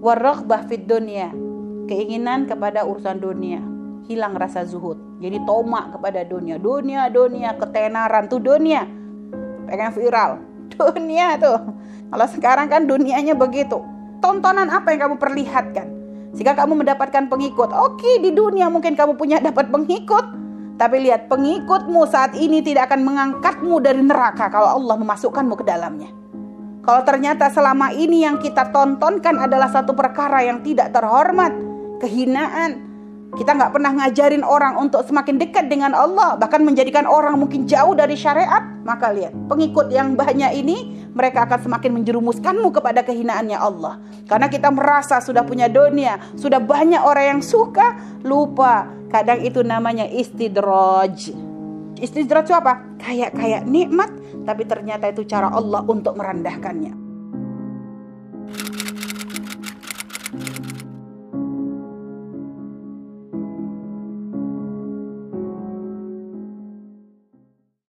Waraghbah fid dunia. Keinginan kepada urusan dunia. Hilang rasa zuhud. Jadi tomak kepada dunia. Dunia, dunia, ketenaran tuh dunia. Pengen viral. Dunia tuh. Kalau sekarang kan dunianya begitu. Tontonan apa yang kamu perlihatkan? Sehingga kamu mendapatkan pengikut. Oke, di dunia mungkin kamu punya dapat pengikut. Tapi lihat, pengikutmu saat ini tidak akan mengangkatmu dari neraka kalau Allah memasukkanmu ke dalamnya. Kalau ternyata selama ini yang kita tontonkan adalah satu perkara yang tidak terhormat, kehinaan, kita nggak pernah ngajarin orang untuk semakin dekat dengan Allah, bahkan menjadikan orang mungkin jauh dari syariat. Maka lihat, pengikut yang banyak ini mereka akan semakin menjerumuskanmu kepada kehinaannya Allah. Karena kita merasa sudah punya dunia, sudah banyak orang yang suka, lupa. Kadang itu namanya istidraj. Istidraj itu apa? Kayak kayak nikmat, tapi ternyata itu cara Allah untuk merendahkannya.